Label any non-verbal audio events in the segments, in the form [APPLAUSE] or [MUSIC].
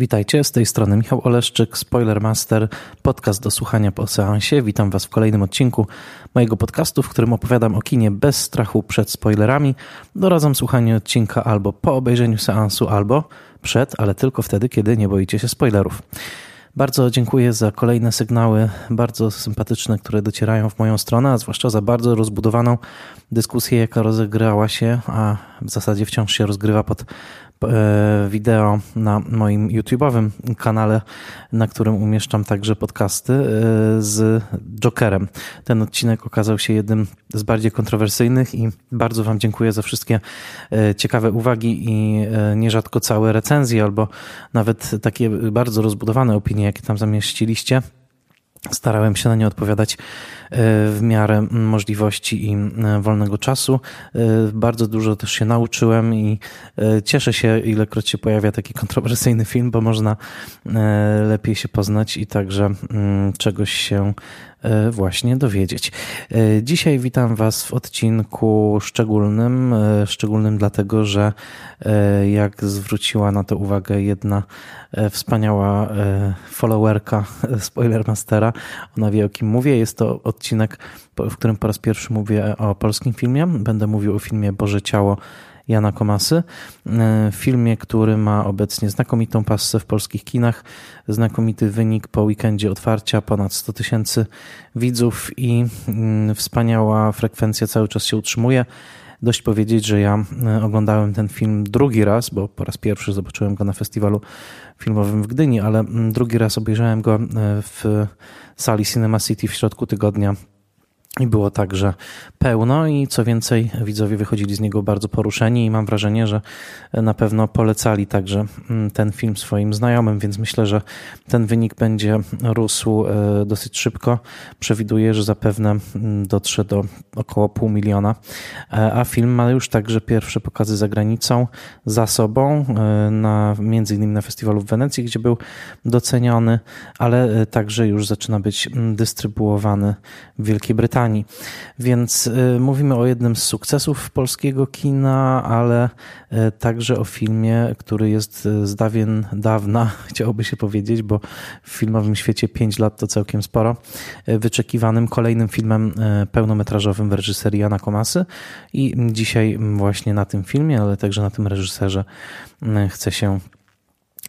Witajcie, z tej strony Michał Oleszczyk, Spoilermaster, podcast do słuchania po seansie. Witam Was w kolejnym odcinku mojego podcastu, w którym opowiadam o kinie bez strachu przed spoilerami. Doradzam słuchanie odcinka albo po obejrzeniu seansu, albo przed, ale tylko wtedy, kiedy nie boicie się spoilerów. Bardzo dziękuję za kolejne sygnały, bardzo sympatyczne, które docierają w moją stronę, a zwłaszcza za bardzo rozbudowaną dyskusję, jaka rozegrała się, a w zasadzie wciąż się rozgrywa pod wideo na moim YouTube'owym kanale, na którym umieszczam także podcasty e, z Jokerem. Ten odcinek okazał się jednym z bardziej kontrowersyjnych i bardzo Wam dziękuję za wszystkie e, ciekawe uwagi i nierzadko całe recenzje albo nawet takie bardzo rozbudowane opinie, jakie tam zamieściliście. Starałem się na nie odpowiadać e, w miarę możliwości i e, wolnego czasu. E, bardzo dużo też się nauczyłem i cieszę się, ilekroć się pojawia taki kontrowersyjny film, bo można lepiej się poznać i także mm, czegoś się właśnie dowiedzieć. E, dzisiaj witam Was w odcinku szczególnym, e, szczególnym dlatego, że jak zwróciła na to uwagę jedna wspaniała followerka [LAUGHS] Spoilermastera, ona wie o kim mówię, jest to odcinek, w którym po raz pierwszy mówię o polskim filmie, będę mówił o filmie Boże Ciało Jana Komasy. W filmie, który ma obecnie znakomitą passę w polskich kinach, znakomity wynik po weekendzie otwarcia, ponad 100 tysięcy widzów i mm, wspaniała frekwencja cały czas się utrzymuje. Dość powiedzieć, że ja e, oglądałem ten film drugi raz, bo po raz pierwszy zobaczyłem go na festiwalu filmowym w Gdyni, ale mm, drugi raz obejrzałem go e, w sali Cinema City w środku tygodnia i było także pełno i co więcej, widzowie wychodzili z niego bardzo poruszeni i mam wrażenie, że na pewno polecali także mm, ten film swoim znajomym, więc myślę, że ten wynik będzie rósł e, dosyć szybko. Przewiduję, że zapewne mm, dotrze do około pół miliona, e, a film ma już także pierwsze pokazy za granicą za sobą, e, na, między innymi na festiwalu w Wenecji, gdzie był doceniony, ale także już zaczyna być mm, dystrybuowany w Wielkiej Brytanii. Więc y, mówimy o jednym z sukcesów polskiego kina, ale y, także o filmie, który jest y, z dawien dawna, [LAUGHS] chciałoby się powiedzieć, bo w filmowym świecie 5 lat to całkiem sporo, wyczekiwanym kolejnym filmem pełnometrażowym w reżyserii Jana Komasy. I dzisiaj właśnie na tym filmie, ale także na tym reżyserze chcę się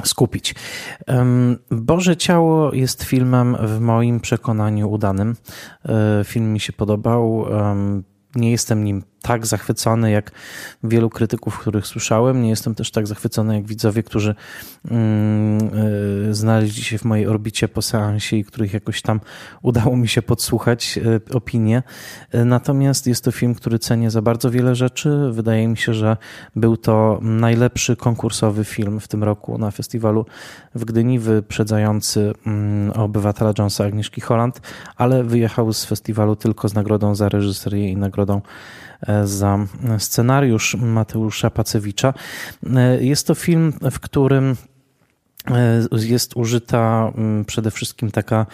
skupić. Boże Ciało jest filmem w moim przekonaniu udanym. E, film mi się podobał. Nie jestem nim tak zachwycony jak wielu krytyków, których słyszałem. Nie jestem też tak zachwycony jak widzowie, którzy mm, y, znaleźli się w mojej orbicie po seansie i których jakoś tam udało mi się podsłuchać y, opinie. Natomiast jest to film, który cenię za bardzo wiele rzeczy. Wydaje mi się, że był to najlepszy konkursowy film w tym roku na festiwalu w Gdyni, wyprzedzający mm, obywatela Jonesa Agnieszki Holland, ale wyjechał z festiwalu tylko z nagrodą za reżyserię i nagrodą za scenariusz Mateusza Pacewicza. E, jest to film, w którym e, jest użyta przede wszystkim taka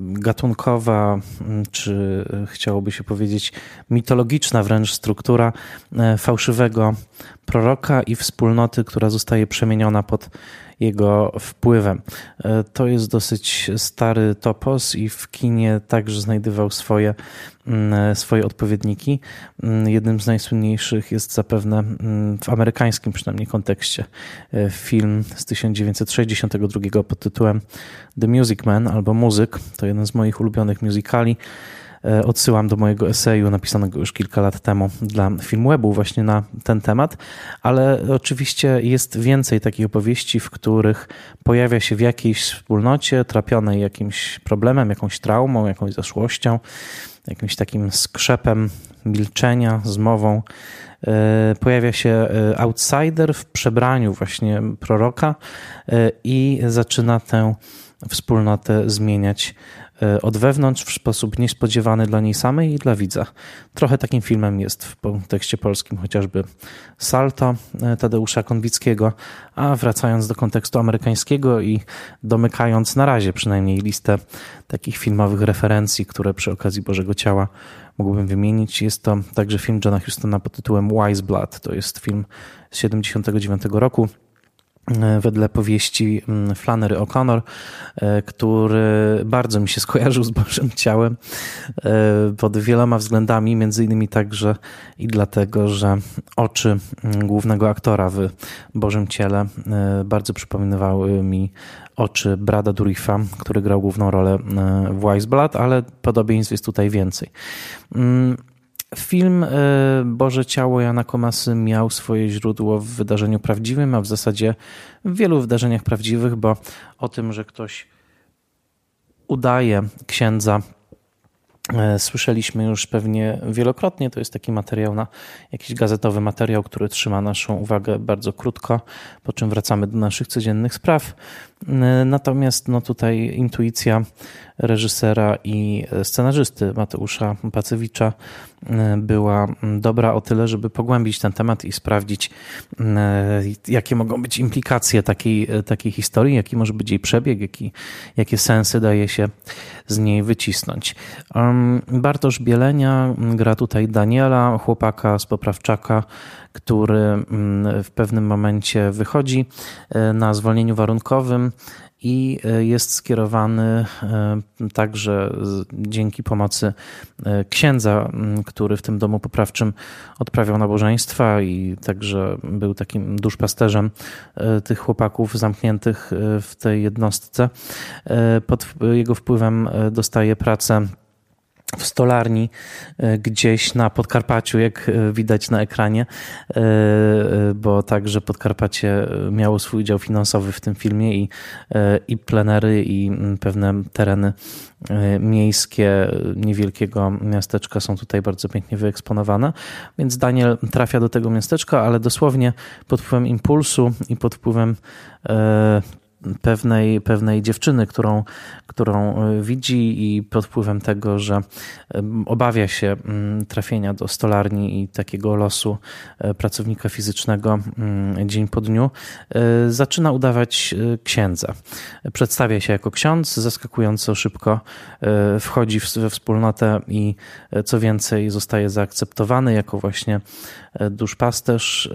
gatunkowa, czy chciałoby się powiedzieć mitologiczna wręcz struktura fałszywego proroka i wspólnoty, która zostaje przemieniona pod jego wpływem. E, to jest dosyć stary topos i w kinie także znajdywał swoje, mm, swoje odpowiedniki. Mm, jednym z najsłynniejszych jest zapewne mm, w amerykańskim przynajmniej kontekście e, film z 1962 pod tytułem The Music Man albo Muzyk. To jeden z moich ulubionych musicali. E, odsyłam do mojego eseju napisanego już kilka lat temu dla Filmwebu właśnie na ten temat, ale oczywiście jest więcej takich opowieści, w których pojawia się w jakiejś wspólnocie trapionej jakimś problemem, jakąś traumą, jakąś zaszłością, jakimś takim skrzepem milczenia, zmową. E, pojawia się e, outsider w przebraniu właśnie proroka i zaczyna tę wspólnotę zmieniać od wewnątrz w sposób niespodziewany dla niej samej i dla widza. Trochę takim filmem jest w kontekście polskim chociażby Salto e, Tadeusza Konwickiego, a wracając do kontekstu amerykańskiego i domykając na razie przynajmniej listę takich filmowych referencji, które przy okazji Bożego Ciała mógłbym wymienić, jest to także film Johna Hustona pod tytułem Wise Blood. To jest film z 79 roku wedle powieści mm, Flannery O'Connor, e, który bardzo mi się skojarzył z Bożym Ciałem e, pod wieloma względami, między innymi także i dlatego, że oczy mm, głównego aktora w Bożym Ciele e, bardzo przypominowały mi oczy Brada Durifa, który grał główną rolę w Wiseblood, ale podobieństw jest tutaj więcej. Film e, Boże Ciało Jana Komasy miał swoje źródło w wydarzeniu prawdziwym, a w zasadzie w wielu wydarzeniach prawdziwych, bo o tym, że ktoś udaje księdza słyszeliśmy już pewnie wielokrotnie, to jest taki materiał na jakiś gazetowy materiał, który trzyma naszą uwagę bardzo krótko, po czym wracamy do naszych codziennych spraw. E, natomiast no tutaj intuicja reżysera i scenarzysty Mateusza Pacewicza e, była dobra o tyle, żeby pogłębić ten temat i sprawdzić, jakie mogą być implikacje takiej, takiej historii, jaki może być jej przebieg, jaki, jakie sensy daje się z niej wycisnąć. Bartosz Bielenia gra tutaj Daniela, chłopaka z Poprawczaka, który mm, w pewnym momencie wychodzi e, na zwolnieniu warunkowym i e, jest skierowany e, także dzięki pomocy księdza, który w tym domu poprawczym odprawiał nabożeństwa i także był takim duszpasterzem tych chłopaków zamkniętych w tej jednostce. Pod jego wpływem dostaje pracę w stolarni e, gdzieś na Podkarpaciu, jak e, widać na ekranie, e, bo także Podkarpacie miało swój udział finansowy w tym filmie i, i plenery, i pewne tereny miejskie niewielkiego miasteczka są tutaj bardzo pięknie wyeksponowane. Więc Daniel trafia do tego miasteczka, ale dosłownie pod wpływem impulsu i pod wpływem pewnej, pewnej dziewczyny, którą, którą e, widzi i pod wpływem tego, że obawia się mm, trafienia do stolarni i takiego losu e, pracownika fizycznego mm, dzień po dniu, zaczyna udawać księdza. Przedstawia się jako ksiądz, zaskakująco szybko wchodzi we wspólnotę i co więcej zostaje zaakceptowany jako właśnie duszpasterz.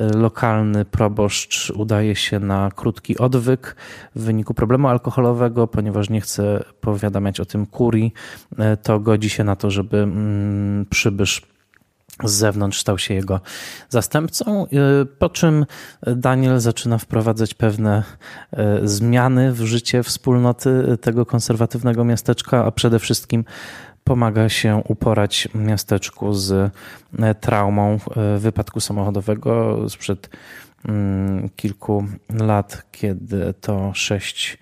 Lokalny proboszcz udaje się na krótki odwyk w wyniku problemu alkoholowego, ponieważ nie chce powiadamiać o tym kurii, e, to godzi się na to, żeby mm, przybysz z zewnątrz stał się jego zastępcą, e, po czym Daniel zaczyna wprowadzać pewne e, zmiany w życie wspólnoty tego konserwatywnego miasteczka, a przede wszystkim pomaga się uporać miasteczku z traumą wypadku samochodowego sprzed kilku lat, kiedy to sześć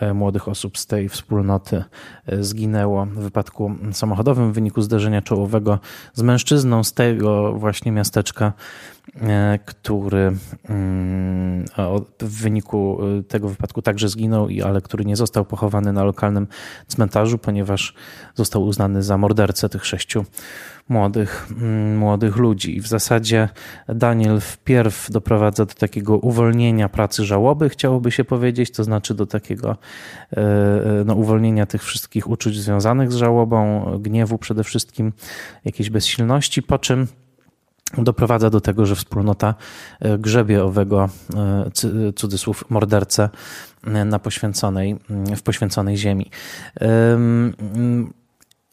E, młodych osób z tej wspólnoty e, zginęło w wypadku samochodowym w wyniku zdarzenia czołowego z mężczyzną z tego właśnie miasteczka, e, który mm, w wyniku tego wypadku także zginął, ale który nie został pochowany na lokalnym cmentarzu, ponieważ został uznany za mordercę tych sześciu młodych, mm, młodych ludzi. I w zasadzie Daniel wpierw doprowadza do takiego uwolnienia pracy żałoby, chciałoby się powiedzieć, to znaczy do takiego e, e, no, uwolnienia tych wszystkich uczuć związanych z żałobą, gniewu przede wszystkim, jakiejś bezsilności, po czym doprowadza do tego, że wspólnota e, grzebie owego cudzysłów mordercę na poświęconej, w poświęconej ziemi.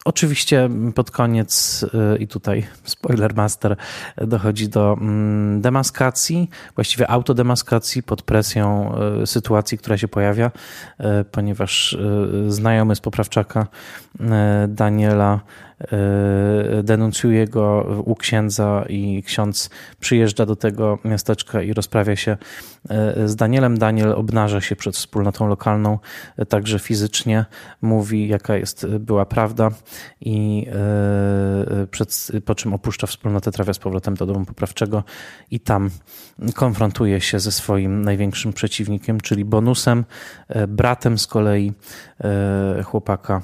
Oczywiście pod koniec, y, i tutaj spoiler master, dochodzi do mm, demaskacji, właściwie autodemaskacji pod presją y, sytuacji, która się pojawia, y, ponieważ znajomy z poprawczaka Daniela denuncjuje go u księdza i ksiądz przyjeżdża do tego miasteczka i rozprawia się e, z Danielem. Daniel obnaża się przed wspólnotą lokalną, e, także fizycznie mówi, jaka jest była prawda i przed, po czym opuszcza wspólnotę, trafia z powrotem do domu poprawczego i tam konfrontuje się ze swoim największym przeciwnikiem, czyli bonusem, bratem z kolei chłopaka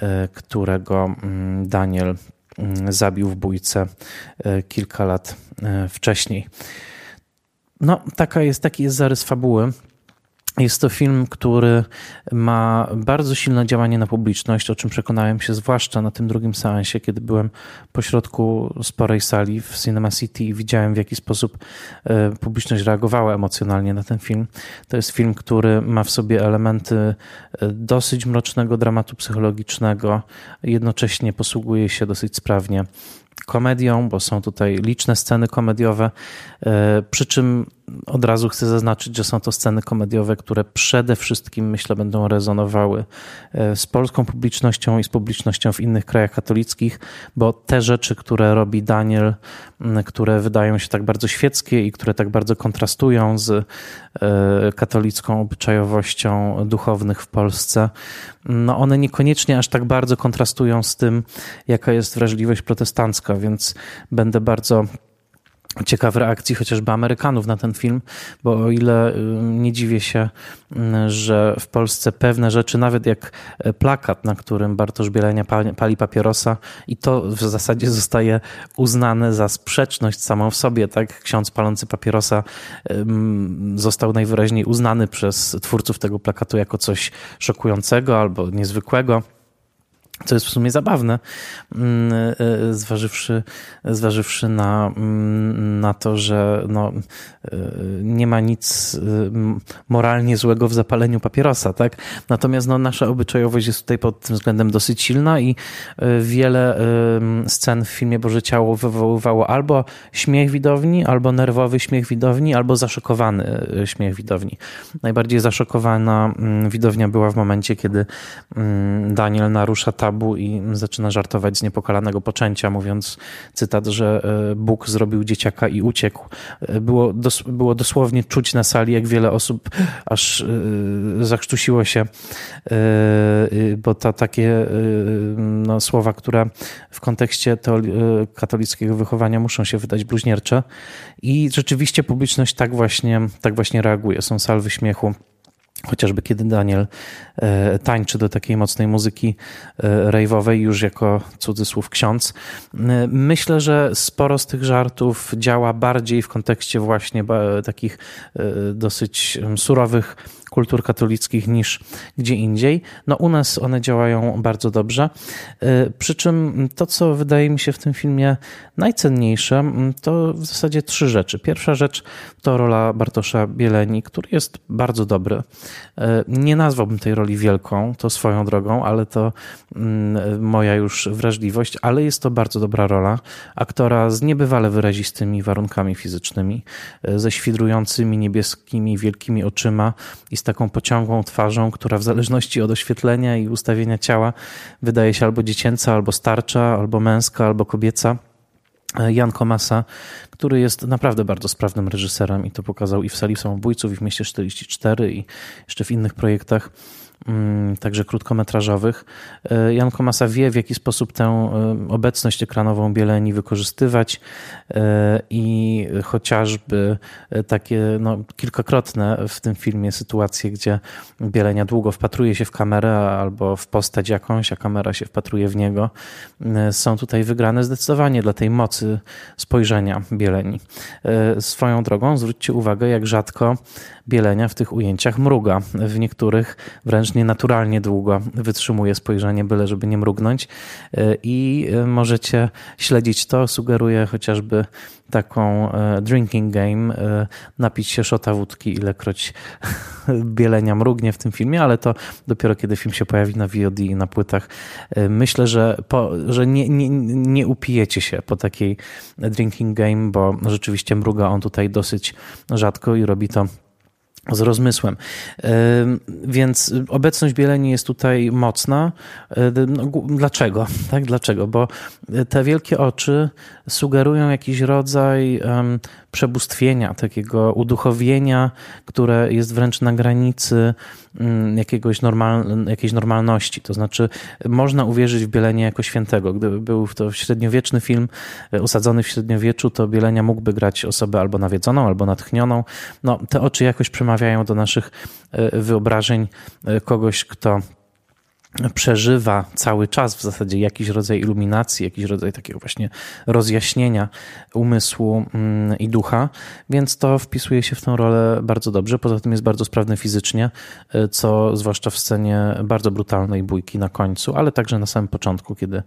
E, którego mm, Daniel mm, zabił w bójce e, kilka lat e, wcześniej. No, taka jest, taki jest zarys fabuły. Jest to film, który ma bardzo silne działanie na publiczność, o czym przekonałem się zwłaszcza na tym drugim seansie, kiedy byłem pośrodku sporej sali w Cinema City i widziałem w jaki sposób e, publiczność reagowała emocjonalnie na ten film. To jest film, który ma w sobie elementy e, dosyć mrocznego dramatu psychologicznego, jednocześnie posługuje się dosyć sprawnie komedią, bo są tutaj liczne sceny komediowe, e, przy czym od razu chcę zaznaczyć, że są to sceny komediowe, które przede wszystkim myślę będą rezonowały e, z polską publicznością i z publicznością w innych krajach katolickich, bo te rzeczy, które robi Daniel, które wydają się tak bardzo świeckie i które tak bardzo kontrastują z e, katolicką obyczajowością duchownych w Polsce, no one niekoniecznie aż tak bardzo kontrastują z tym, jaka jest wrażliwość protestancka, więc będę bardzo ciekaw reakcji chociażby Amerykanów na ten film, bo o ile y, nie dziwię się, y, że w Polsce pewne rzeczy, nawet jak plakat, na którym Bartosz Bielenia pali papierosa i to w zasadzie zostaje uznane za sprzeczność samą w sobie, tak? Ksiądz palący papierosa został najwyraźniej uznany przez twórców tego plakatu jako coś szokującego albo niezwykłego. Co jest w sumie zabawne, mm, e, e, zważywszy, zważywszy na, mm, na to, że no, e, nie ma nic moralnie złego w zapaleniu papierosa, tak? Natomiast no, nasza obyczajowość jest tutaj pod tym względem dosyć silna i wiele scen w filmie Boże Ciało wywoływało albo śmiech widowni, albo nerwowy śmiech widowni, albo zaszokowany śmiech widowni. Najbardziej zaszokowana mm, widownia była w momencie, kiedy Daniel narusza tabu i zaczyna żartować z niepokalanego poczęcia, mówiąc cytat, że e, Bóg zrobił dzieciaka i uciekł. E, było, dos było dosłownie czuć na sali, jak wiele osób aż e, zakrztusiło się, bo to takie no, słowa, które w kontekście katolickiego wychowania muszą się wydać bluźniercze i rzeczywiście publiczność tak właśnie, tak właśnie reaguje. Są salwy śmiechu. Chociażby kiedy Daniel e, tańczy do takiej mocnej muzyki e, rejwowej, już jako cudzysłów ksiądz. E, myślę, że sporo z tych żartów działa bardziej w kontekście właśnie takich dosyć surowych kultur katolickich niż gdzie indziej. No u nas one działają bardzo dobrze. E, przy czym to, co wydaje mi się w tym filmie najcenniejsze, to w zasadzie trzy rzeczy. Pierwsza rzecz to rola Bartosza Bieleni, który jest bardzo dobry. E, nie nazwałbym tej roli wielką, to swoją drogą, ale to moja już wrażliwość, ale jest to bardzo dobra rola. Aktora z niebywale wyrazistymi warunkami fizycznymi, e, ze świdrującymi niebieskimi, wielkimi oczyma i z taką pociągłą twarzą, która w zależności od oświetlenia i ustawienia ciała wydaje się albo dziecięca, albo starcza, albo męska, albo kobieca. Jan Komasa, który jest naprawdę bardzo sprawnym reżyserem i to pokazał i w Sali Samobójców, i w Mieście 44 i jeszcze w innych projektach. Mm, także krótkometrażowych. E, Jan Komasa wie, w jaki sposób tę e, obecność ekranową Bieleni wykorzystywać e, i chociażby takie no, kilkakrotne w tym filmie sytuacje, gdzie Bielenia długo wpatruje się w kamerę albo w postać jakąś, a kamera się wpatruje w niego, są tutaj wygrane zdecydowanie dla tej mocy spojrzenia Bieleni. Swoją drogą zwróćcie uwagę, jak rzadko Bielenia w tych ujęciach mruga. W niektórych wręcz nienaturalnie długo wytrzymuje spojrzenie, byle żeby nie mrugnąć. E, I e, możecie śledzić to. Sugeruję chociażby taką e, drinking game, napić się szota wódki, ilekroć [LAUGHS] Bielenia mrugnie w tym filmie, ale to dopiero kiedy film się pojawi na VOD i na płytach. Myślę, że, po, że nie, nie, nie upijecie się po takiej drinking game, bo rzeczywiście mruga on tutaj dosyć rzadko i robi to z rozmysłem. Więc obecność Bieleni jest tutaj mocna. No, dlaczego? [LAUGHS] Tak, dlaczego? Bo te wielkie oczy sugerują jakiś rodzaj przebóstwienia, takiego uduchowienia, które jest wręcz na granicy jakiegoś normal, jakiejś normalności. To znaczy, można uwierzyć w Bielenie jako świętego. Gdyby był to średniowieczny film usadzony w średniowieczu, to Bielenia mógłby grać osobę albo nawiedzoną, albo natchnioną. No, te oczy jakoś przemawiają do naszych e, wyobrażeń e, kogoś, kto przeżywa cały czas w zasadzie jakiś rodzaj iluminacji, jakiś rodzaj takiego właśnie rozjaśnienia umysłu mm, i ducha, więc to wpisuje się w tę rolę bardzo dobrze. Poza tym jest bardzo sprawny fizycznie, y, co zwłaszcza w scenie bardzo brutalnej bójki na końcu, ale także na samym początku, kiedy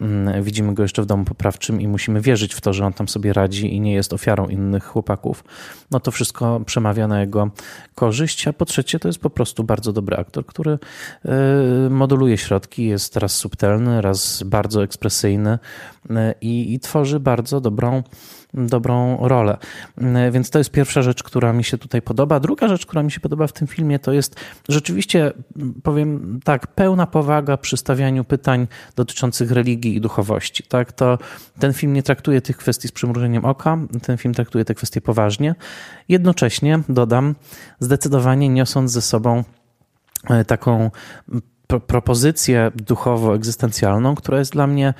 mm, widzimy go jeszcze w domu poprawczym i musimy wierzyć w to, że on tam sobie radzi i nie jest ofiarą innych chłopaków. No to wszystko przemawia na jego korzyść, a po trzecie to jest po prostu bardzo dobry aktor, który y, moduluje środki, jest raz subtelny, raz bardzo ekspresyjny e, i, i tworzy bardzo dobrą dobrą rolę. E, więc to jest pierwsza rzecz, która mi się tutaj podoba. Druga rzecz, która mi się podoba w tym filmie, to jest rzeczywiście, powiem tak, pełna powaga przy stawianiu pytań dotyczących religii i duchowości. Tak, to ten film nie traktuje tych kwestii z przymrużeniem oka, ten film traktuje te kwestie poważnie. Jednocześnie, dodam, zdecydowanie niosąc ze sobą e, taką propozycję duchowo-egzystencjalną, która jest dla mnie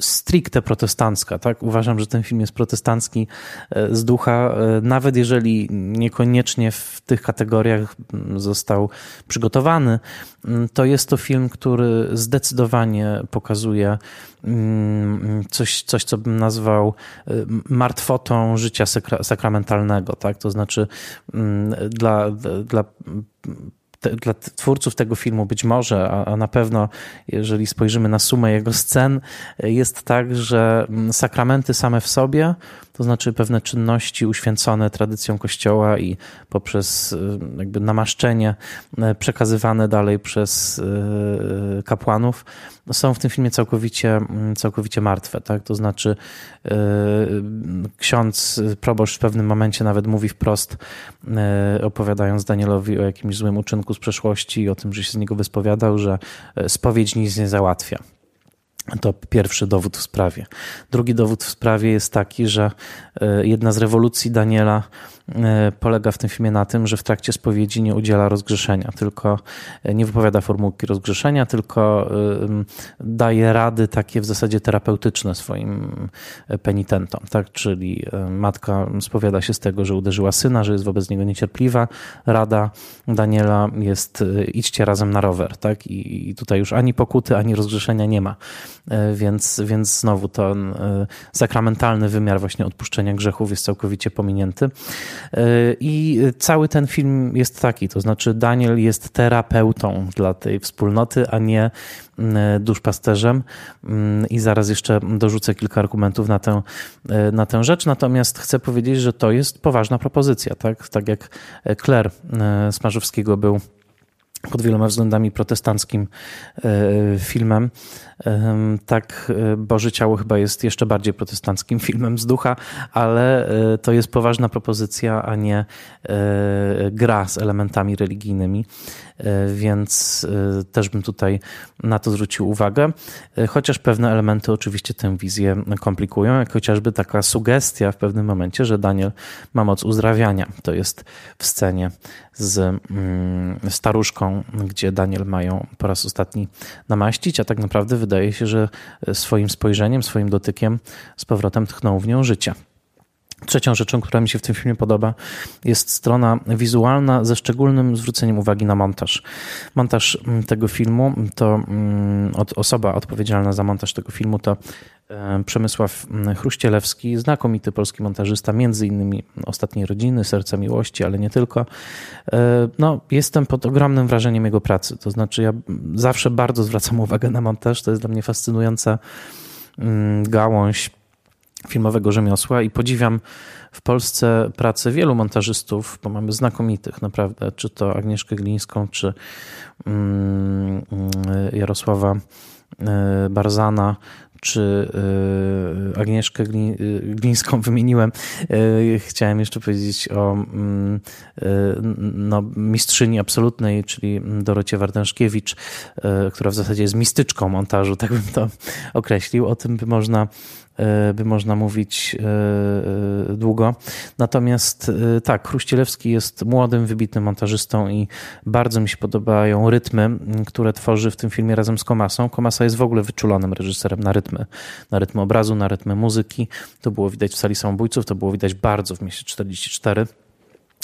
stricte protestancka. Tak? Uważam, że ten film jest protestancki e, z ducha, e, nawet jeżeli niekoniecznie w tych kategoriach został przygotowany, to jest to film, który zdecydowanie pokazuje coś, coś co bym nazwał e, martwotą życia sakramentalnego. Tak? To znaczy dla, dla te, dla twórców tego filmu być może, a, a, na pewno, jeżeli spojrzymy na sumę jego scen, jest tak, że mm, sakramenty same w sobie, to znaczy pewne czynności uświęcone tradycją Kościoła i poprzez y, jakby namaszczenie y, przekazywane dalej przez y, kapłanów, są w tym filmie całkowicie, mm, całkowicie martwe. Tak? To znaczy, ksiądz proboszcz w pewnym momencie nawet mówi wprost, opowiadając Danielowi o jakimś złym uczynku z przeszłości i o tym, że się z niego wyspowiadał, że spowiedź nic nie załatwia. To pierwszy dowód w sprawie. Drugi dowód w sprawie jest taki, że e, jedna z rewolucji Daniela E, polega w tym filmie na tym, że w trakcie spowiedzi nie udziela rozgrzeszenia, tylko e, nie wypowiada formułki rozgrzeszenia, tylko daje rady takie w zasadzie terapeutyczne swoim penitentom, tak? Czyli matka spowiada się z tego, że uderzyła syna, że jest wobec niego niecierpliwa. Rada Daniela jest idźcie razem na rower, tak? I tutaj już ani pokuty, ani rozgrzeszenia nie ma. Więc, więc znowu ten sakramentalny wymiar właśnie odpuszczenia grzechów jest całkowicie pominięty. I cały ten film jest taki, to znaczy Daniel jest terapeutą dla tej wspólnoty, a nie mm, duszpasterzem. Mm, I zaraz jeszcze dorzucę kilka argumentów na tę, na tę rzecz. Natomiast chcę powiedzieć, że to jest poważna propozycja, tak, tak jak Claire e, Smarzowskiego był pod wieloma względami protestanckim e, filmem. Tak, e, Boże Ciało chyba jest jeszcze bardziej protestanckim [LAUGHS] filmem z ducha, ale e, to jest poważna propozycja, a nie gra z elementami religijnymi, więc też bym tutaj na to zwrócił uwagę. Chociaż pewne elementy oczywiście tę wizję komplikują, jak chociażby taka sugestia w pewnym momencie, że Daniel ma moc uzdrawiania. To jest w scenie z mm, gdzie Daniel mają po raz ostatni namaścić, a tak naprawdę wydaje się, że swoim spojrzeniem, swoim dotykiem z powrotem tchnął w nią życie. Trzecią rzeczą, która mi się w tym filmie podoba, jest strona wizualna ze szczególnym zwróceniem uwagi na montaż. Montaż mm, tego filmu to mm, osoba odpowiedzialna za montaż tego filmu to e, Przemysław mm, Chruścielewski, znakomity polski montażysta, między innymi Ostatniej Rodziny, Serca Miłości, ale nie tylko. E, no, jestem pod ogromnym wrażeniem jego pracy. To znaczy, ja zawsze bardzo zwracam uwagę na montaż. To jest dla mnie fascynująca gałąź filmowego rzemiosła i podziwiam w Polsce pracę wielu montażystów, bo mamy znakomitych naprawdę, czy to Agnieszkę Glińską, czy mm, Jarosława e, Barzana, czy e, Agnieszkę Glińską [LAUGHS] wymieniłem. Chciałem jeszcze powiedzieć o mm, no, mistrzyni absolutnej, czyli Dorocie Wardężkiewicz, która w zasadzie jest mistyczką montażu, tak bym to określił. O tym by można by można mówić e, e, długo. Natomiast tak, Chruścielewski jest młodym, wybitnym montażystą i bardzo mi się podobają rytmy, które tworzy w tym filmie razem z Komasą. Komasa jest w ogóle wyczulonym reżyserem na rytmy, na rytmy obrazu, na rytmy muzyki. To było widać w Sali Samobójców, to było widać bardzo w mieście 44.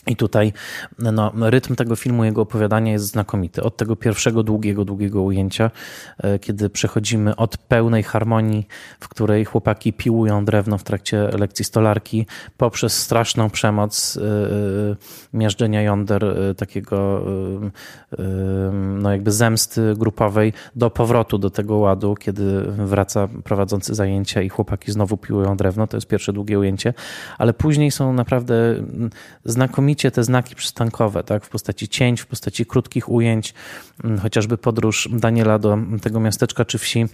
I tutaj no, rytm tego filmu, jego opowiadania jest znakomity. Od tego pierwszego długiego, długiego ujęcia, e, kiedy przechodzimy od pełnej harmonii, w której chłopaki piłują drewno w trakcie lekcji stolarki, poprzez straszną przemoc yy, miażdżenia jąder, yy, takiego yy, no jakby zemsty grupowej, do powrotu do tego ładu, kiedy wraca prowadzący zajęcia i chłopaki znowu piłują drewno. To jest pierwsze długie ujęcie, ale później są naprawdę znakomite te znaki przystankowe, tak, w postaci cięć, w postaci krótkich ujęć, chociażby podróż Daniela do tego miasteczka czy wsi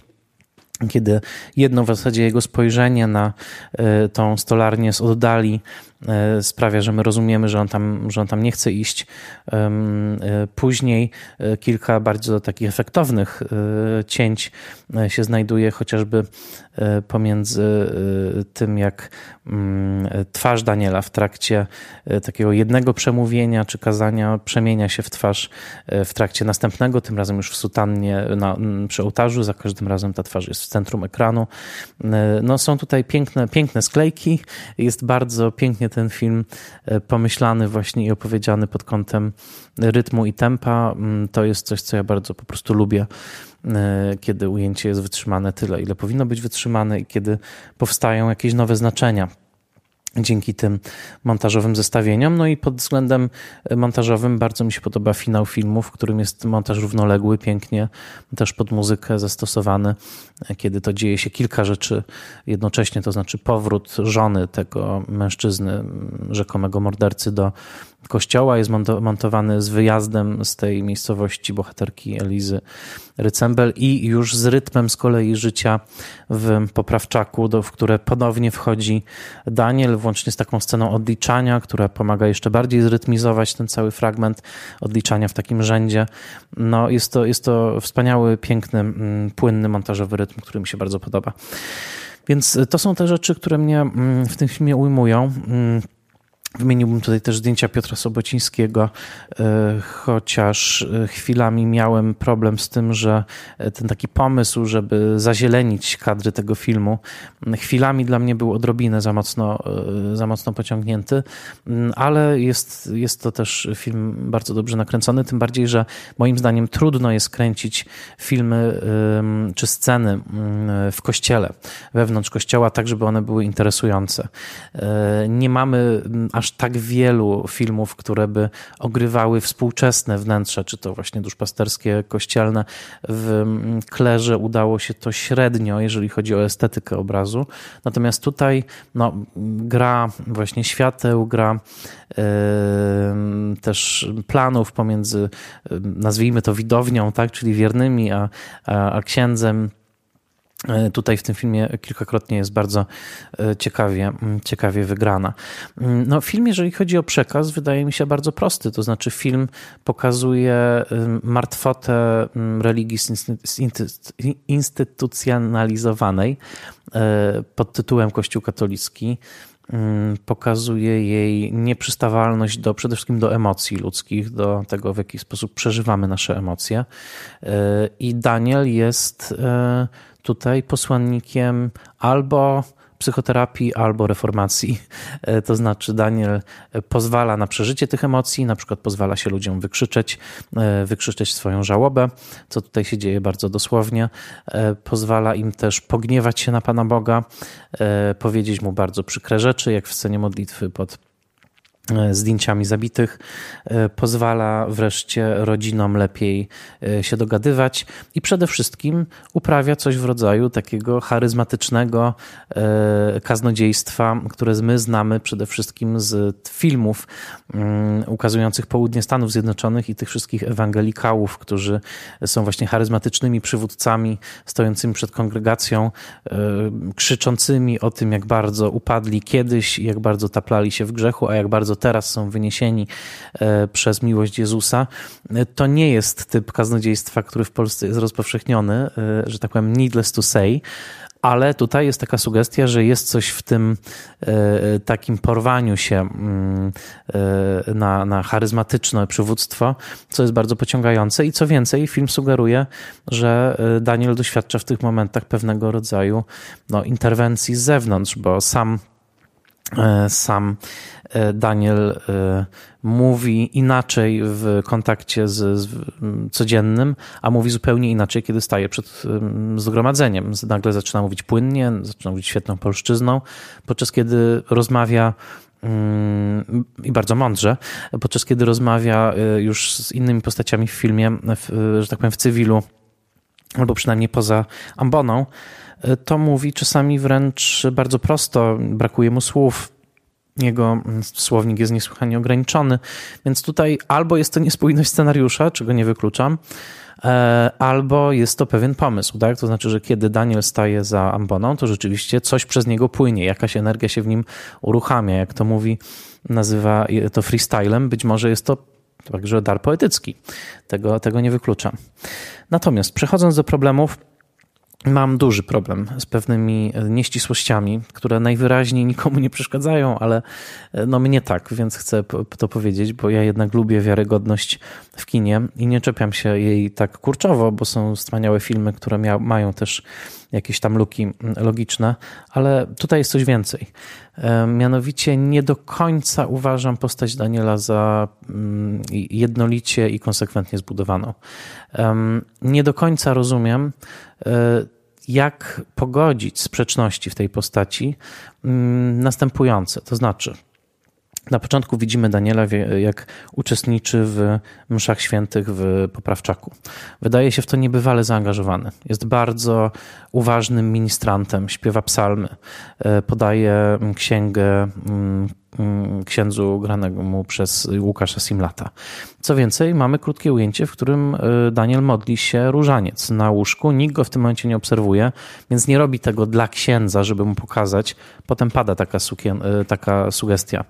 kiedy jedno w zasadzie jego spojrzenie na e, tą stolarnię z oddali E, sprawia, że my rozumiemy, że on tam, że on tam nie chce iść. E, później kilka bardzo takich efektownych cięć się znajduje, chociażby pomiędzy tym, jak mm, twarz Daniela w trakcie takiego jednego przemówienia czy kazania przemienia się w twarz w trakcie następnego, tym razem już w sutannie na, przy ołtarzu, za każdym razem ta twarz jest centrum ekranu. No, są tutaj piękne, piękne sklejki, jest bardzo pięknie ten film e, pomyślany właśnie i opowiedziany pod kątem rytmu i tempa. Mm, to jest coś, co ja bardzo po prostu lubię, e, kiedy ujęcie jest wytrzymane tyle, ile powinno być wytrzymane i kiedy powstają jakieś nowe znaczenia dzięki tym montażowym zestawieniom. No i pod względem montażowym bardzo mi się podoba finał filmu, w którym jest montaż równoległy, pięknie też pod muzykę zastosowany, kiedy to dzieje się kilka rzeczy jednocześnie, to znaczy powrót żony tego mężczyzny, rzekomego mordercy do kościoła jest montowany z wyjazdem z tej miejscowości bohaterki Elizy Rycembel i już z rytmem z kolei życia w Poprawczaku, do, w które ponownie wchodzi Daniel, włącznie z taką sceną odliczania, która pomaga jeszcze bardziej zrytmizować ten cały fragment odliczania w takim rzędzie. No, jest, to, jest to wspaniały, piękny, mm, płynny montażowy rytm, który mi się bardzo podoba. Więc to są te rzeczy, które mnie mm, w tym filmie ujmują. Wymieniłbym tutaj też zdjęcia Piotra Sobocińskiego, e, chociaż e, chwilami miałem problem z tym, że e, ten taki pomysł, żeby zazielenić kadry tego filmu, chwilami dla mnie był odrobinę za mocno, za mocno pociągnięty, ale jest, jest to też film bardzo dobrze nakręcony, tym bardziej, że moim zdaniem trudno jest kręcić filmy czy sceny w kościele, wewnątrz kościoła, tak żeby one były interesujące. Nie mamy aż tak wielu filmów, które by ogrywały współczesne wnętrza, czy to właśnie duszpasterskie, kościelne. W Klerze udało się to średnio, jeżeli chodzi o estetykę obrazu. Natomiast tutaj no, gra właśnie świateł, gra yy, też planów pomiędzy, nazwijmy to widownią, tak, czyli wiernymi, a, a, a księdzem tutaj w tym filmie kilkakrotnie jest bardzo e, ciekawie, ciekawie wygrana. No, film, jeżeli chodzi o przekaz, wydaje mi się bardzo prosty. To znaczy, film pokazuje martwotę religii instytucjonalizowanej e, pod tytułem Kościół katolicki. Pokazuje jej nieprzystawalność do, przede wszystkim do emocji ludzkich, do tego, w jaki sposób przeżywamy nasze emocje. I Daniel jest tutaj posłannikiem albo psychoterapii albo reformacji. E, to znaczy, Daniel pozwala na przeżycie tych emocji, na przykład pozwala się ludziom wykrzyczeć, e, wykrzyczeć swoją żałobę, co tutaj się dzieje bardzo dosłownie. E, pozwala im też pogniewać się na Pana Boga, powiedzieć mu bardzo przykre rzeczy, jak w scenie modlitwy pod zdjęciami zabitych, e, pozwala wreszcie rodzinom lepiej e, się dogadywać i przede wszystkim uprawia coś w rodzaju takiego charyzmatycznego kaznodziejstwa, które my znamy przede wszystkim z filmów mm, ukazujących południe Stanów Zjednoczonych i tych wszystkich ewangelikałów, którzy są właśnie charyzmatycznymi przywódcami stojącymi przed kongregacją, krzyczącymi o tym, jak bardzo upadli kiedyś, jak bardzo taplali się w grzechu, a jak bardzo teraz są wyniesieni e, przez miłość Jezusa, e, to nie jest typ kaznodziejstwa, który w Polsce jest rozpowszechniony, e, że tak powiem, needless to say, ale tutaj jest taka sugestia, że jest coś w tym takim porwaniu się mm, na, na charyzmatyczne przywództwo, co jest bardzo pociągające. I co więcej, film sugeruje, że Daniel doświadcza w tych momentach pewnego rodzaju no, interwencji z zewnątrz, bo sam sam Daniel mówi inaczej w kontakcie z, z, codziennym, a mówi zupełnie inaczej, kiedy staje przed zgromadzeniem. Nagle zaczyna mówić płynnie, zaczyna mówić świetną polszczyzną, podczas kiedy rozmawia mm, i bardzo mądrze, podczas kiedy rozmawia już z innymi postaciami w filmie, w, że tak powiem w cywilu, albo przynajmniej poza amboną, to mówi czasami wręcz bardzo prosto, brakuje mu słów, jego słownik jest niesłychanie ograniczony, więc tutaj albo jest to niespójność scenariusza, czego nie wykluczam, e, albo jest to pewien pomysł, tak? To znaczy, że kiedy Daniel staje za amboną, to rzeczywiście coś przez niego płynie, jakaś energia się w nim uruchamia, jak to mówi, nazywa to freestylem, być może jest to także dar poetycki. Tego, tego nie wykluczam. Natomiast przechodząc do problemów, Mam duży problem z pewnymi e, nieścisłościami, które najwyraźniej nikomu nie przeszkadzają, ale e, no mnie tak, więc chcę to powiedzieć, bo ja jednak lubię wiarygodność w kinie i nie czepiam się jej tak kurczowo, bo są wspaniałe filmy, które mia- mają też jakieś tam luki logiczne, ale tutaj jest coś więcej. E, mianowicie nie do końca uważam postać Daniela za jednolicie i konsekwentnie zbudowaną. Nie do końca rozumiem, jak pogodzić sprzeczności w tej postaci mm, następujące. To znaczy, na początku widzimy Daniela, jak uczestniczy w mszach świętych w Poprawczaku. Wydaje się w to niebywale zaangażowany. Jest bardzo uważnym ministrantem, śpiewa psalmy, e, podaje księgę mm, Mm, księdzu granemu przez Łukasza Simlata. Co więcej, mamy krótkie ujęcie, w którym y, Daniel modli się różaniec na łóżku. Nikt go w tym momencie nie obserwuje, więc nie robi tego dla księdza, żeby mu pokazać. Potem pada taka, sukien, y, taka sugestia,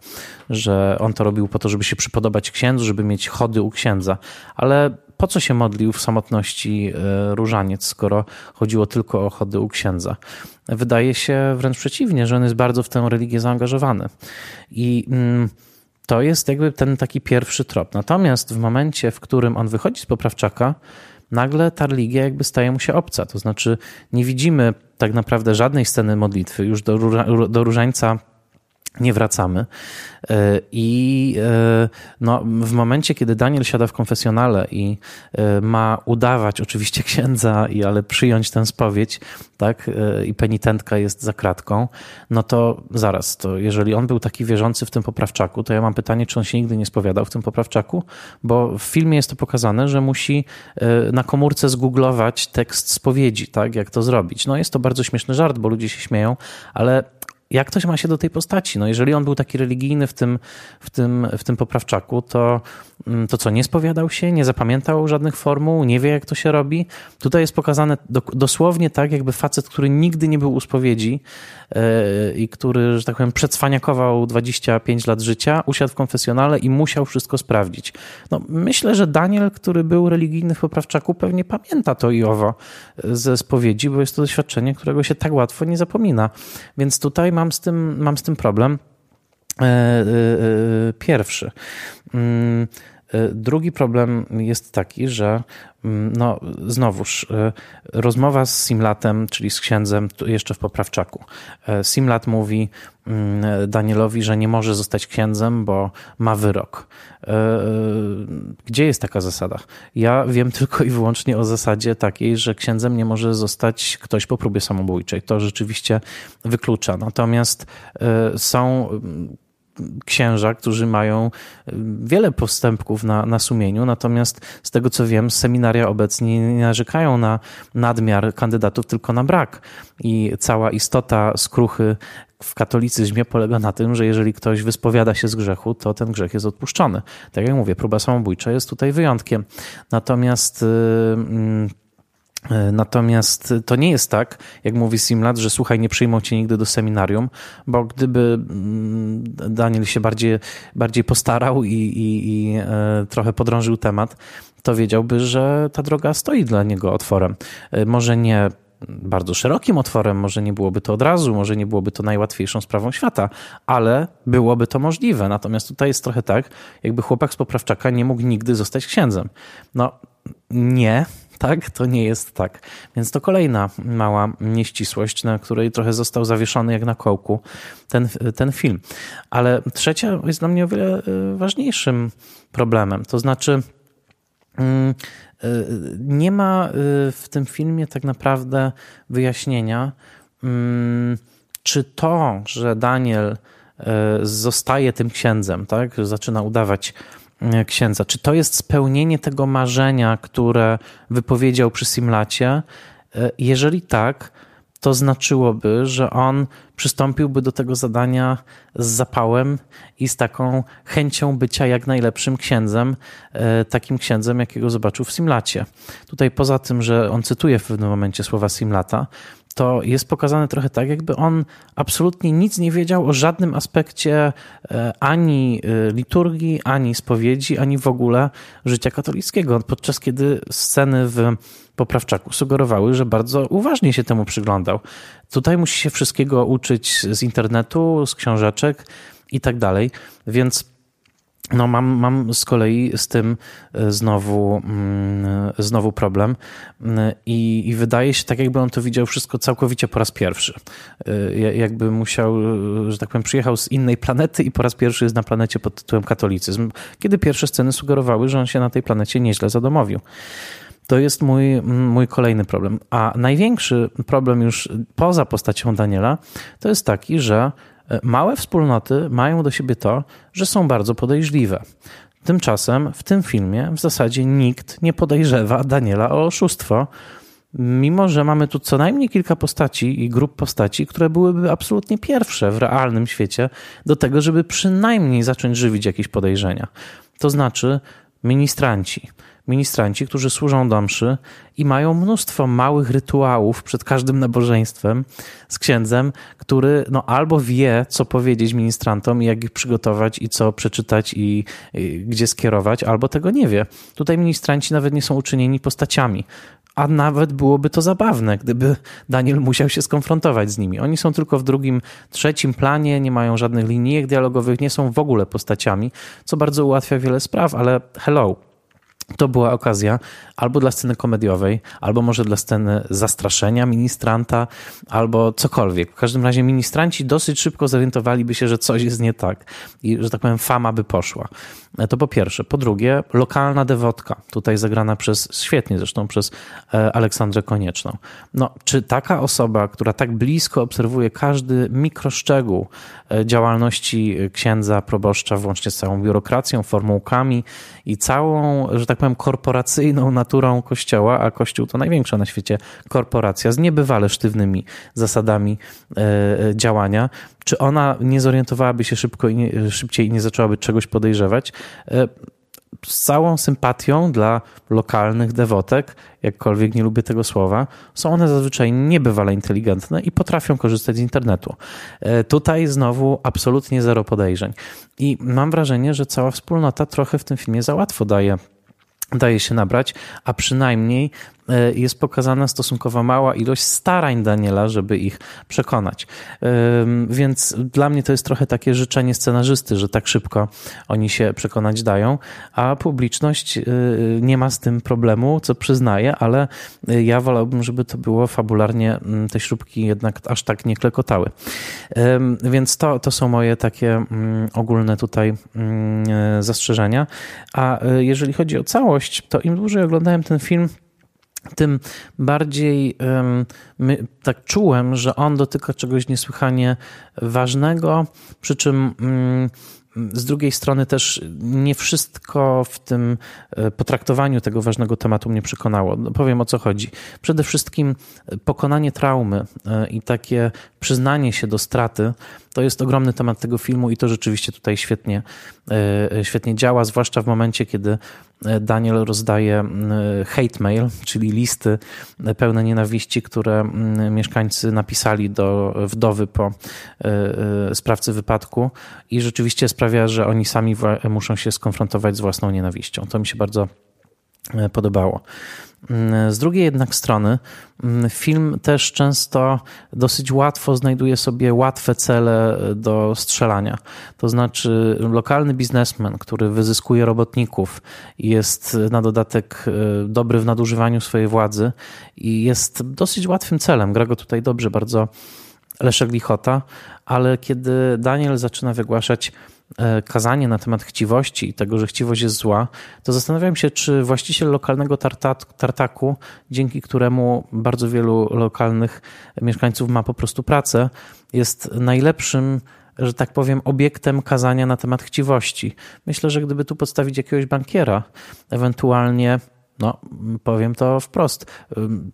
że on to robił po to, żeby się przypodobać księdzu, żeby mieć chody u księdza. Ale po co się modlił w samotności y, różaniec, skoro chodziło tylko o chody u księdza? wydaje się wręcz przeciwnie, że on jest bardzo w tę religię zaangażowany. I mm, to jest jakby ten taki pierwszy trop. Natomiast w momencie, w którym on wychodzi z poprawczaka, nagle ta religia jakby staje mu się obca. To znaczy nie widzimy tak naprawdę żadnej sceny modlitwy. Już do, do różańca nie wracamy. E, I e, no, w momencie, kiedy Daniel siada w konfesjonale i e, ma udawać oczywiście księdza, i, ale przyjąć tę spowiedź, tak, i penitentka jest za kratką, no to zaraz, to jeżeli on był taki wierzący w tym poprawczaku, to ja mam pytanie, czy on się nigdy nie spowiadał w tym poprawczaku, bo w filmie jest to pokazane, że musi na komórce zgooglować tekst spowiedzi, tak, jak to zrobić. No jest to bardzo śmieszny żart, bo ludzie się śmieją, ale jak ktoś ma się do tej postaci? No jeżeli on był taki religijny w tym, w tym, w tym poprawczaku, to, to co, nie spowiadał się, nie zapamiętał żadnych formuł, nie wie jak to się robi? Tutaj jest pokazane do, dosłownie tak, jakby facet, który nigdy nie był u spowiedzi yy, i który, że tak powiem, przecwaniakował 25 lat życia, usiadł w konfesjonale i musiał wszystko sprawdzić. No, myślę, że Daniel, który był religijny w poprawczaku, pewnie pamięta to i owo ze spowiedzi, bo jest to doświadczenie, którego się tak łatwo nie zapomina. Więc tutaj mam z tym, mam z tym problem. E, e, e, pierwszy. Mm, drugi problem jest taki, że mm, no, znowuż rozmowa z Simlatem, czyli z księdzem, jeszcze w poprawczaku. Simlat mówi mm, Danielowi, że nie może zostać księdzem, bo ma wyrok. Gdzie jest taka zasada? Ja wiem [LAUGHS] tylko i wyłącznie o zasadzie takiej, że księdzem nie może zostać ktoś po próbie samobójczej. To rzeczywiście wyklucza. Natomiast są księża, którzy mają y, wiele postępków na, na sumieniu, natomiast z tego co wiem, seminaria obecnie nie narzekają na nadmiar kandydatów, tylko na brak. I cała istota skruchy w katolicyzmie polega na tym, że jeżeli ktoś wyspowiada się z grzechu, to ten grzech jest odpuszczony. Tak jak mówię, próba samobójcza jest tutaj wyjątkiem. Natomiast. Yy, natomiast to nie jest tak, jak mówi Simlat, że słuchaj, nie przyjmą cię nigdy do seminarium, bo gdyby mm, Daniel się bardziej, bardziej postarał i, i, i e, trochę podrążył temat, to wiedziałby, że ta droga stoi dla niego otworem. E, może nie bardzo szerokim otworem, może nie byłoby to od razu, może nie byłoby to najłatwiejszą sprawą świata, ale byłoby to możliwe. Natomiast tutaj jest trochę tak, jakby chłopak z poprawczaka nie mógł nigdy zostać księdzem. No nie, tak? To nie jest tak. Więc to kolejna mała nieścisłość, na której trochę został zawieszony jak na kołku ten, ten film. Ale trzecia jest dla mnie o wiele y, ważniejszym problemem. To znaczy, mm, y, nie ma y, w tym filmie tak naprawdę wyjaśnienia, mm, czy to, że Daniel zostaje tym księdzem, tak? Zaczyna udawać E, księdza. Czy to jest spełnienie tego marzenia, które wypowiedział przy Simlacie? E, jeżeli tak, to znaczyłoby, że on przystąpiłby do tego zadania z zapałem i z taką chęcią bycia jak najlepszym księdzem, e, takim księdzem, jakiego zobaczył w Simlacie. Tutaj poza tym, że on cytuje w pewnym momencie słowa Simlata, to jest pokazane trochę tak, jakby on absolutnie nic nie wiedział o żadnym aspekcie e, ani e, liturgii, ani spowiedzi, ani w ogóle życia katolickiego, podczas kiedy sceny w Poprawczaku sugerowały, że bardzo uważnie się temu przyglądał. Tutaj musi się wszystkiego uczyć z internetu, z książeczek i tak dalej, więc no mam, mam z kolei z tym e, znowu, mm, znowu problem mm, I, i wydaje się tak, jakby on to widział wszystko całkowicie po raz pierwszy. E, jakby musiał, że tak powiem, przyjechał z innej planety i po raz pierwszy jest na planecie pod tytułem katolicyzm, kiedy pierwsze sceny sugerowały, że on się na tej planecie nieźle zadomowił. To jest mój, mój kolejny problem. A największy problem już poza postacią Daniela to jest taki, że Małe wspólnoty mają do siebie to, że są bardzo podejrzliwe. Tymczasem w tym filmie w zasadzie nikt nie podejrzewa Daniela o oszustwo, mimo że mamy tu co najmniej kilka postaci i grup postaci, które byłyby absolutnie pierwsze w realnym świecie do tego, żeby przynajmniej zacząć żywić jakieś podejrzenia. To znaczy ministranci ministranci, którzy służą do mszy i mają mnóstwo małych rytuałów przed każdym nabożeństwem z księdzem, który no, albo wie, co powiedzieć ministrantom i jak ich przygotować i co przeczytać i, i gdzie skierować, albo tego nie wie. Tutaj ministranci nawet nie są uczynieni postaciami a nawet byłoby to zabawne, gdyby Daniel musiał się skonfrontować z nimi. Oni są tylko w drugim, trzecim planie, nie mają żadnych linijek dialogowych, nie są w ogóle postaciami, co bardzo ułatwia wiele spraw, ale hello, to była okazja albo dla sceny komediowej, albo może dla sceny zastraszenia ministranta, albo cokolwiek. W każdym razie ministranci dosyć szybko zorientowaliby się, że coś jest nie tak i, że tak powiem, fama by poszła. To po pierwsze. Po drugie, lokalna dewotka, tutaj zagrana przez, świetnie zresztą, przez e, Aleksandrę Konieczną. No, czy taka osoba, która tak blisko obserwuje każdy mikroszczegół e, działalności księdza, proboszcza, włącznie z całą biurokracją, formułkami i całą, że tak powiem, korporacyjną naturą Kościoła, a Kościół to największa na świecie korporacja z niebywale sztywnymi zasadami e, działania, czy ona nie zorientowałaby się szybko i nie, szybciej i nie zaczęłaby czegoś podejrzewać? E, z całą sympatią dla lokalnych dewotek, jakkolwiek nie lubię tego słowa, są one zazwyczaj niebywale inteligentne i potrafią korzystać z internetu. E, tutaj znowu absolutnie zero podejrzeń. I mam wrażenie, że cała wspólnota trochę w tym filmie za łatwo daje daje się nabrać, a przynajmniej jest pokazana stosunkowo mała ilość starań Daniela, żeby ich przekonać. Więc dla mnie to jest trochę takie życzenie scenarzysty, że tak szybko oni się przekonać dają, a publiczność e, nie ma z tym problemu, co przyznaję, ale ja wolałbym, żeby to było fabularnie, te śrubki jednak aż tak nie klekotały. Więc to, to są moje takie ogólne tutaj e, zastrzeżenia. A jeżeli chodzi o całość, to im dłużej oglądałem ten film, tym bardziej my, tak czułem, że on dotyka czegoś niesłychanie ważnego, przy czym mm, z drugiej strony też nie wszystko w tym e, potraktowaniu tego ważnego tematu mnie przekonało. No, powiem o co chodzi. Przede wszystkim pokonanie traumy e, i takie przyznanie się do straty to jest ogromny temat tego filmu i to rzeczywiście tutaj świetnie, e, świetnie działa, zwłaszcza w momencie, kiedy Daniel rozdaje hate mail, czyli listy pełne nienawiści, które mieszkańcy napisali do wdowy po sprawcy wypadku i rzeczywiście sprawia, że oni sami muszą się skonfrontować z własną nienawiścią. To mi się bardzo e, podobało. Mm, z drugiej jednak strony, mm, film też często dosyć łatwo znajduje sobie łatwe cele do strzelania. To znaczy, lokalny biznesmen, który wyzyskuje robotników jest na dodatek e, dobry w nadużywaniu swojej władzy i jest dosyć łatwym celem. Gra go tutaj dobrze bardzo Leszek Lichota, ale kiedy Daniel zaczyna wygłaszać E, kazanie na temat chciwości i tego, że chciwość jest zła, to zastanawiam się, czy właściciel lokalnego tartaku, dzięki któremu bardzo wielu lokalnych mieszkańców ma po prostu pracę, jest najlepszym że tak powiem, obiektem kazania na temat chciwości. Myślę, że gdyby tu postawić jakiegoś bankiera, ewentualnie no, powiem to wprost,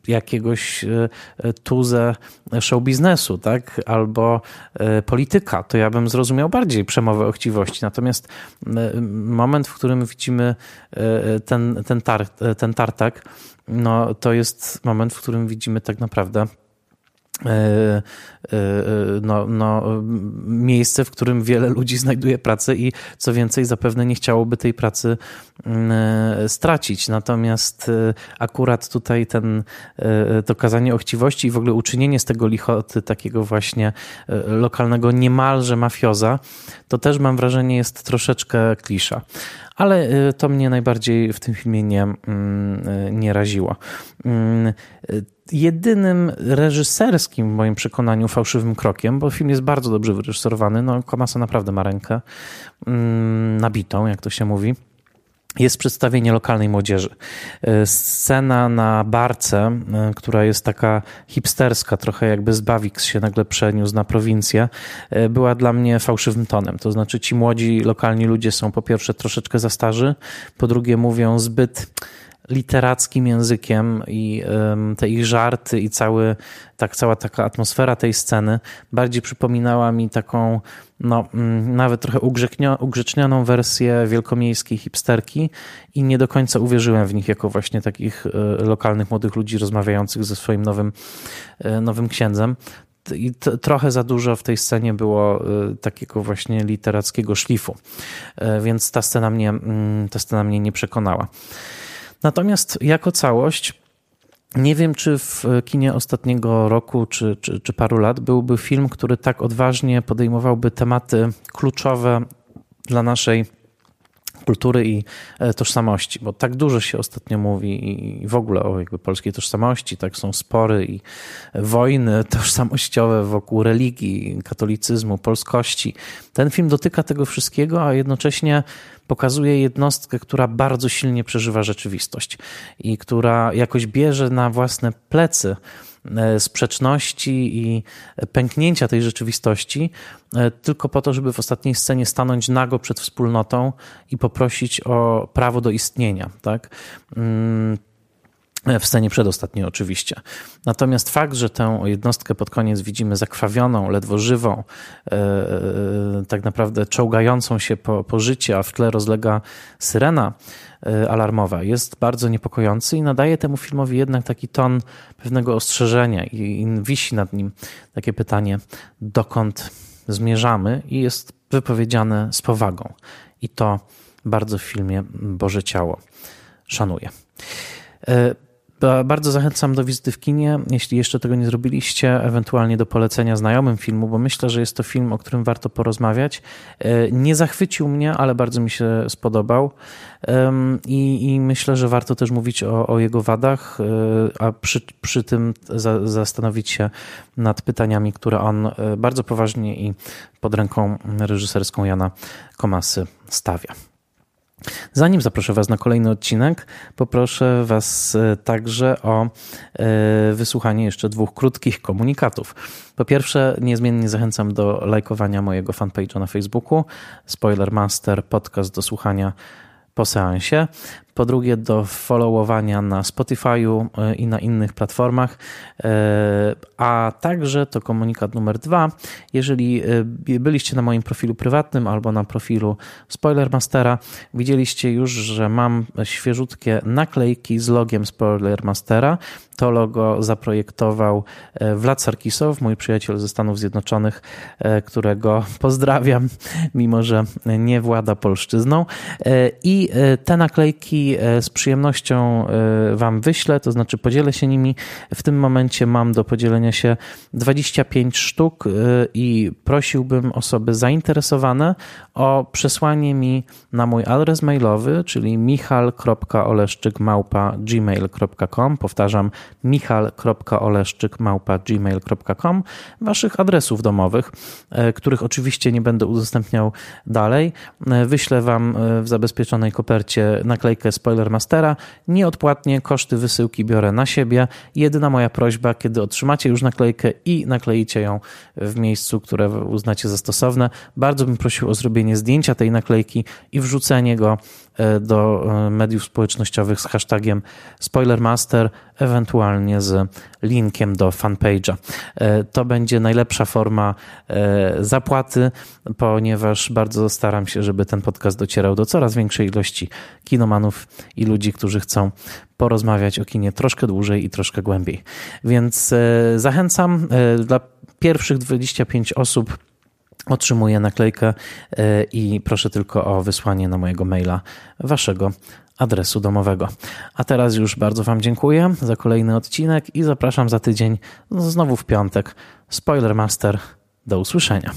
jakiegoś e, tuzę show biznesu, tak, albo e, polityka, to ja bym zrozumiał bardziej przemowę o chciwości. Natomiast moment, w którym widzimy e, ten, ten, tar, ten tartak, no, to jest moment, w którym widzimy tak naprawdę E, e, no, no, miejsce, w którym wiele ludzi znajduje pracę i co więcej, zapewne nie chciałoby tej pracy mm, e, stracić. Natomiast akurat tutaj ten, to kazanie o chciwości i w ogóle uczynienie z tego lichoty takiego właśnie lokalnego niemalże mafioza, to też mam wrażenie jest troszeczkę klisza ale to mnie najbardziej w tym filmie nie, mm, nie raziło. Mm, jedynym reżyserskim, w moim przekonaniu, fałszywym krokiem, bo film jest bardzo dobrze wyreżyserowany. No, Komasa naprawdę ma rękę mm, nabitą, jak to się mówi jest przedstawienie lokalnej młodzieży. E, scena na barce, e, która jest taka hipsterska, trochę jakby z Bawix się nagle przeniósł na prowincję, e, była dla mnie fałszywym tonem. To znaczy ci młodzi, lokalni ludzie są po pierwsze troszeczkę za starzy, po drugie mówią zbyt literackim językiem i te ich żarty i cały, tak, cała taka atmosfera tej sceny bardziej przypominała mi taką no, mm, nawet trochę ugrzecznioną wersję wielkomiejskiej hipsterki i nie do końca uwierzyłem w nich jako właśnie takich e, lokalnych młodych ludzi rozmawiających ze swoim nowym, e, nowym księdzem. I trochę za dużo w tej scenie było e, takiego właśnie literackiego szlifu, więc ta scena mnie, mm, ta scena mnie nie przekonała. Natomiast jako całość nie wiem, czy w kinie ostatniego roku, czy, czy, czy paru lat byłby film, który tak odważnie podejmowałby tematy kluczowe dla naszej kultury i e, tożsamości, bo tak dużo się ostatnio mówi i w ogóle o jakby polskiej tożsamości, tak są spory i wojny [LAUGHS] tożsamościowe wokół religii, katolicyzmu, polskości. Ten film dotyka tego wszystkiego, a jednocześnie pokazuje jednostkę, która bardzo silnie przeżywa rzeczywistość i która jakoś bierze na własne plecy sprzeczności i pęknięcia tej rzeczywistości, e, tylko po to, żeby w ostatniej scenie stanąć nago przed wspólnotą i poprosić o prawo do istnienia. Tak? Mm, w scenie przedostatniej oczywiście. Natomiast fakt, że tę jednostkę pod koniec widzimy zakrwawioną, ledwo żywą, e, e, tak naprawdę czołgającą się po, po życie, a w tle rozlega syrena e, alarmowa, jest bardzo niepokojący i nadaje temu filmowi jednak taki ton pewnego ostrzeżenia i, i wisi nad nim takie pytanie, dokąd zmierzamy i jest wypowiedziane z powagą. I to bardzo w filmie Boże Ciało szanuje. Bardzo zachęcam do wizyty w kinie, jeśli jeszcze tego nie zrobiliście, ewentualnie do polecenia znajomym filmu, bo myślę, że jest to film, o którym warto porozmawiać. E, nie zachwycił mnie, ale bardzo mi się spodobał i, i myślę, że warto też mówić o, o jego wadach, e, a przy, przy tym za, zastanowić się nad pytaniami, które on e, bardzo poważnie i pod ręką reżyserską Jana Komasy stawia. Zanim zaproszę Was na kolejny odcinek, poproszę Was e, także o e, wysłuchanie jeszcze dwóch krótkich komunikatów. Po pierwsze, niezmiennie zachęcam do lajkowania mojego fanpage'a na Facebooku, Spoiler Master, podcast do słuchania po seansie po drugie do followowania na Spotify'u e, i na innych platformach, e, a także to komunikat numer dwa, jeżeli e, byliście na moim profilu prywatnym albo na profilu Spoilermastera, widzieliście już, że mam świeżutkie naklejki z logiem Spoilermastera. To logo zaprojektował Vlad Sarkisow, mój przyjaciel ze Stanów Zjednoczonych, którego pozdrawiam, mimo że nie włada polszczyzną. I te naklejki i z przyjemnością Wam wyślę, to znaczy podzielę się nimi. W tym momencie mam do podzielenia się 25 sztuk i prosiłbym osoby zainteresowane o przesłanie mi na mój adres mailowy, czyli michal.oleszczykmałpa.gmail.com powtarzam michal.oleszczykmałpa.gmail.com waszych adresów domowych, e, których oczywiście nie będę udostępniał dalej. E, wyślę wam e, w zabezpieczonej kopercie naklejkę Spoilermastera. Nieodpłatnie koszty wysyłki biorę na siebie. Jedyna moja prośba, kiedy otrzymacie już naklejkę i nakleicie ją w miejscu, które uznacie za stosowne, bardzo bym prosił o zrobienie zdjęcia tej naklejki i wrzucenie go do e, mediów społecznościowych z hashtagiem Spoilermaster, ewentualnie z linkiem do fanpage'a. E, to będzie najlepsza forma zapłaty, ponieważ bardzo staram się, żeby ten podcast docierał do coraz większej ilości kinomanów i ludzi, którzy chcą porozmawiać o kinie troszkę dłużej i troszkę głębiej. Więc zachęcam dla pierwszych 25 osób otrzymuję naklejkę e, i proszę tylko o wysłanie na mojego maila waszego adresu domowego. A teraz już bardzo Wam dziękuję za kolejny odcinek i zapraszam za tydzień znowu w piątek. Spoiler Master. Do usłyszenia.